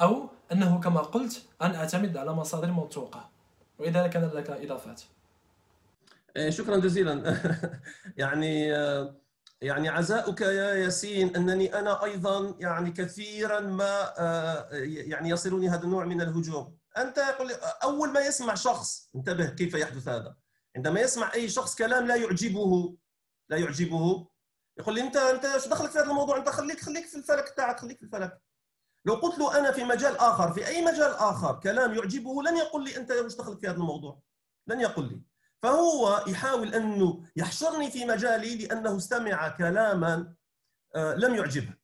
أو أنه كما قلت أن أعتمد على مصادر موثوقة. وإذا كان لك إضافات. إيه، شكرا جزيلا. (laughs) يعني يعني عزاؤك يا ياسين أنني أنا أيضا يعني كثيرا ما يعني يصلني هذا النوع من الهجوم. أنت أول ما يسمع شخص انتبه كيف يحدث هذا. عندما يسمع أي شخص كلام لا يعجبه لا يعجبه. يقول لي أنت أنت إيش دخلك في هذا الموضوع؟ أنت خليك خليك في الفلك تاعك خليك في الفلك. لو قلت له أنا في مجال آخر في أي مجال آخر كلام يعجبه لن يقول لي أنت وش دخلت في هذا الموضوع. لن يقول لي. فهو يحاول أنه يحشرني في مجالي لأنه استمع كلاما آه، لم يعجبه.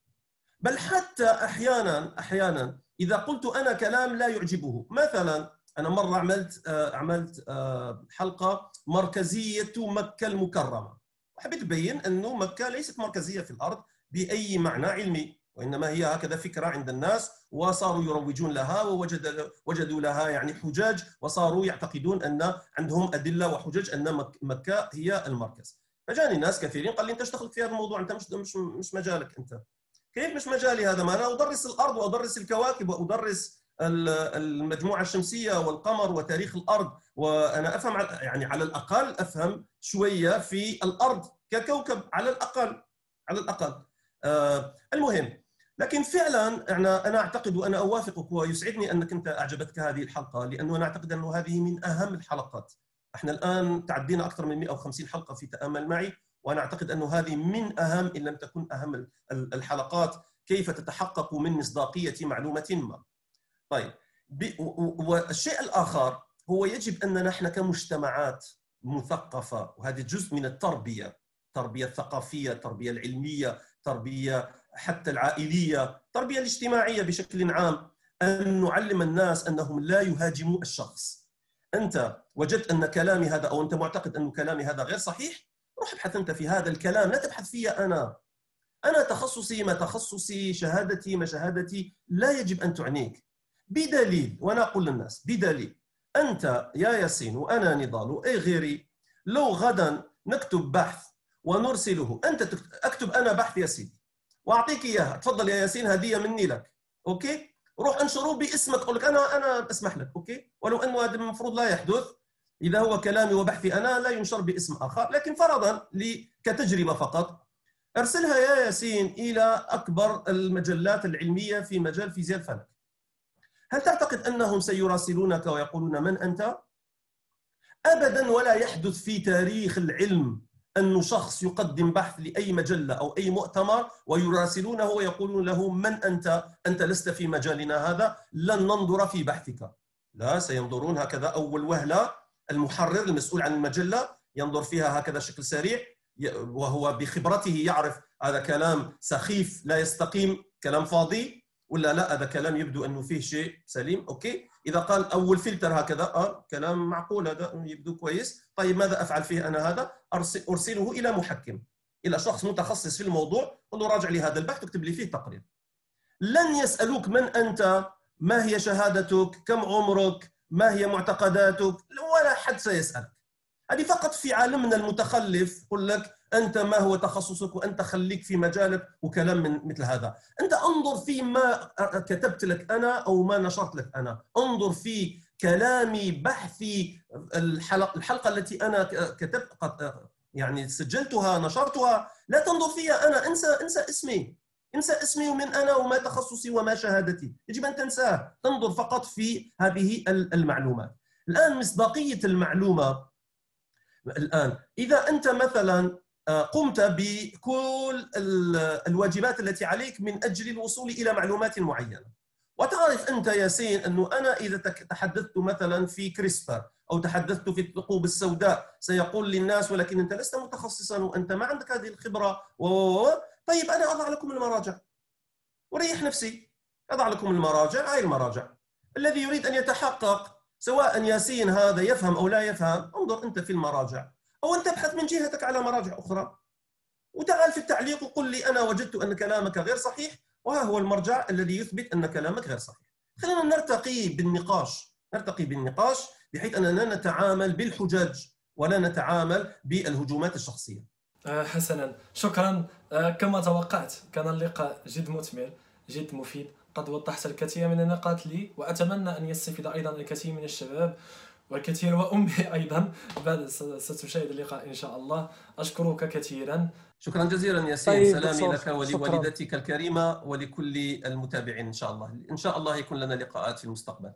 بل حتى أحيانا أحيانا إذا قلت أنا كلام لا يعجبه. مثلا أنا مرة عملت آه، عملت آه، حلقة مركزية مكة المكرمة. وحبيت ابين أنه مكة ليست مركزية في الأرض بأي معنى علمي. وإنما هي هكذا فكرة عند الناس وصاروا يروجون لها ووجد وجدوا لها يعني حجاج وصاروا يعتقدون أن عندهم أدلة وحجج أن مكة هي المركز. فجاني ناس كثيرين قال لي أنت إيش في هذا الموضوع؟ أنت مش مش مش مجالك أنت. كيف مش مجالي هذا؟ ما أنا أدرس الأرض وأدرس الكواكب وأدرس المجموعة الشمسية والقمر وتاريخ الأرض وأنا أفهم يعني على الأقل أفهم شوية في الأرض ككوكب على الأقل على الأقل. آه المهم لكن فعلا أنا أنا أعتقد وأنا أوافقك ويسعدني أنك أنت أعجبتك هذه الحلقة لأنه أنا أعتقد أنه هذه من أهم الحلقات. إحنا الآن تعدينا أكثر من 150 حلقة في تأمل معي وأنا أعتقد أنه هذه من أهم إن لم تكن أهم الحلقات كيف تتحقق من مصداقية معلومة ما. طيب والشيء الآخر هو يجب ان نحن كمجتمعات مثقفة وهذه جزء من التربية التربيه الثقافيه التربيه العلمية التربيه حتى العائلية، التربية الاجتماعية بشكل عام أن نعلم الناس أنهم لا يهاجموا الشخص. أنت وجدت أن كلامي هذا أو أنت معتقد أن كلامي هذا غير صحيح، روح ابحث أنت في هذا الكلام، لا تبحث في أنا. أنا تخصصي ما تخصصي، شهادتي ما شهادتي، لا يجب أن تعنيك. بدليل وأنا أقول للناس بدليل أنت يا ياسين وأنا نضال وأي غيري لو غدا نكتب بحث ونرسله أنت أكتب أنا بحث يا سيدي وأعطيك إياها. تفضل يا ياسين هدية مني لك. okay؟ روح انشره باسمك. أقول لك أنا أنا أسمح لك. okay؟ ولو انه هذا المفروض لا يحدث إذا هو كلامي وبحثي أنا لا ينشر باسم آخر. لكن فرضا كتجربة فقط. أرسلها يا ياسين إلى أكبر المجلات العلمية في مجال فيزياء الفلك. هل تعتقد أنهم سيراسلونك ويقولون من أنت؟ ابدا ولا يحدث في تاريخ العلم أن شخص يقدم بحث لأي مجلة أو أي مؤتمر ويراسلونه ويقولون له من أنت؟ أنت لست في مجالنا هذا لن ننظر في بحثك. لا سينظرون هكذا أول وهلة. المحرر المسؤول عن المجلة ينظر فيها هكذا بشكل سريع وهو بخبرته يعرف هذا كلام سخيف لا يستقيم كلام فاضي ولا لا هذا كلام يبدو أنه فيه شيء سليم. okay. إذا قال أول فلتر هكذا آه كلام معقول هذا يبدو كويس. طيب ماذا أفعل فيه أنا هذا؟ أرسله إلى محكم إلى شخص متخصص في الموضوع قل له راجع لي هذا البحث واكتب لي فيه تقرير لن يسألوك من أنت ما هي شهادتك كم عمرك ما هي معتقداتك ولا حد سيسألك. هذه فقط في عالمنا المتخلف يقول لك أنت ما هو تخصصك وأنت خليك في مجالك وكلام من مثل هذا. أنت انظر في ما كتبت لك أنا أو ما نشرت لك أنا. انظر في كلامي بحثي الحلقة, الحلقة التي أنا كتبت يعني سجلتها نشرتها. لا تنظر فيها أنا. انسى انسى اسمي. انسى اسمي ومن أنا وما تخصصي وما شهادتي. يجب أن تنساه. تنظر فقط في هذه المعلومات. الآن مصداقية المعلومة. الآن إذا أنت مثلا قمت بكل الواجبات التي عليك من أجل الوصول إلى معلومات معينة. وتعرف أنت ياسين أنه أنا إذا تحدثت مثلا في كريسبر أو تحدثت في الثقوب السوداء سيقول للناس ولكن أنت لست متخصصا وأنت ما عندك هذه الخبرة و طيب أنا أضع لكم المراجع. وريح نفسي. أضع لكم المراجع هاي المراجع. الذي يريد أن يتحقق سواء ياسين هذا يفهم أو لا يفهم انظر أنت في المراجع. أو انت ابحث من جهتك على مراجع أخرى. وتعال في التعليق وقل لي أنا وجدت أن كلامك غير صحيح وها هو المرجع الذي يثبت أن كلامك غير صحيح. خلينا نرتقي بالنقاش نرتقي بالنقاش بحيث أننا نتعامل بالحجج ولا نتعامل بالهجومات الشخصية. آه، حسنا. شكرا. آه، كما توقعت كان اللقاء جد مثمر جد مفيد. قد وضحت الكثير من النقاط لي وأتمنى أن يستفيد أيضا الكثير من الشباب. والكثير وأمي (laughs) أيضا. بعد ستشاهد اللقاء إن شاء الله. أشكرك كثيرا. شكرا جزيلا ياسين طيب سلامي لك ولوالدتك الكريمة ولكل المتابعين إن شاء الله. إن شاء الله يكون لنا لقاءات في المستقبل.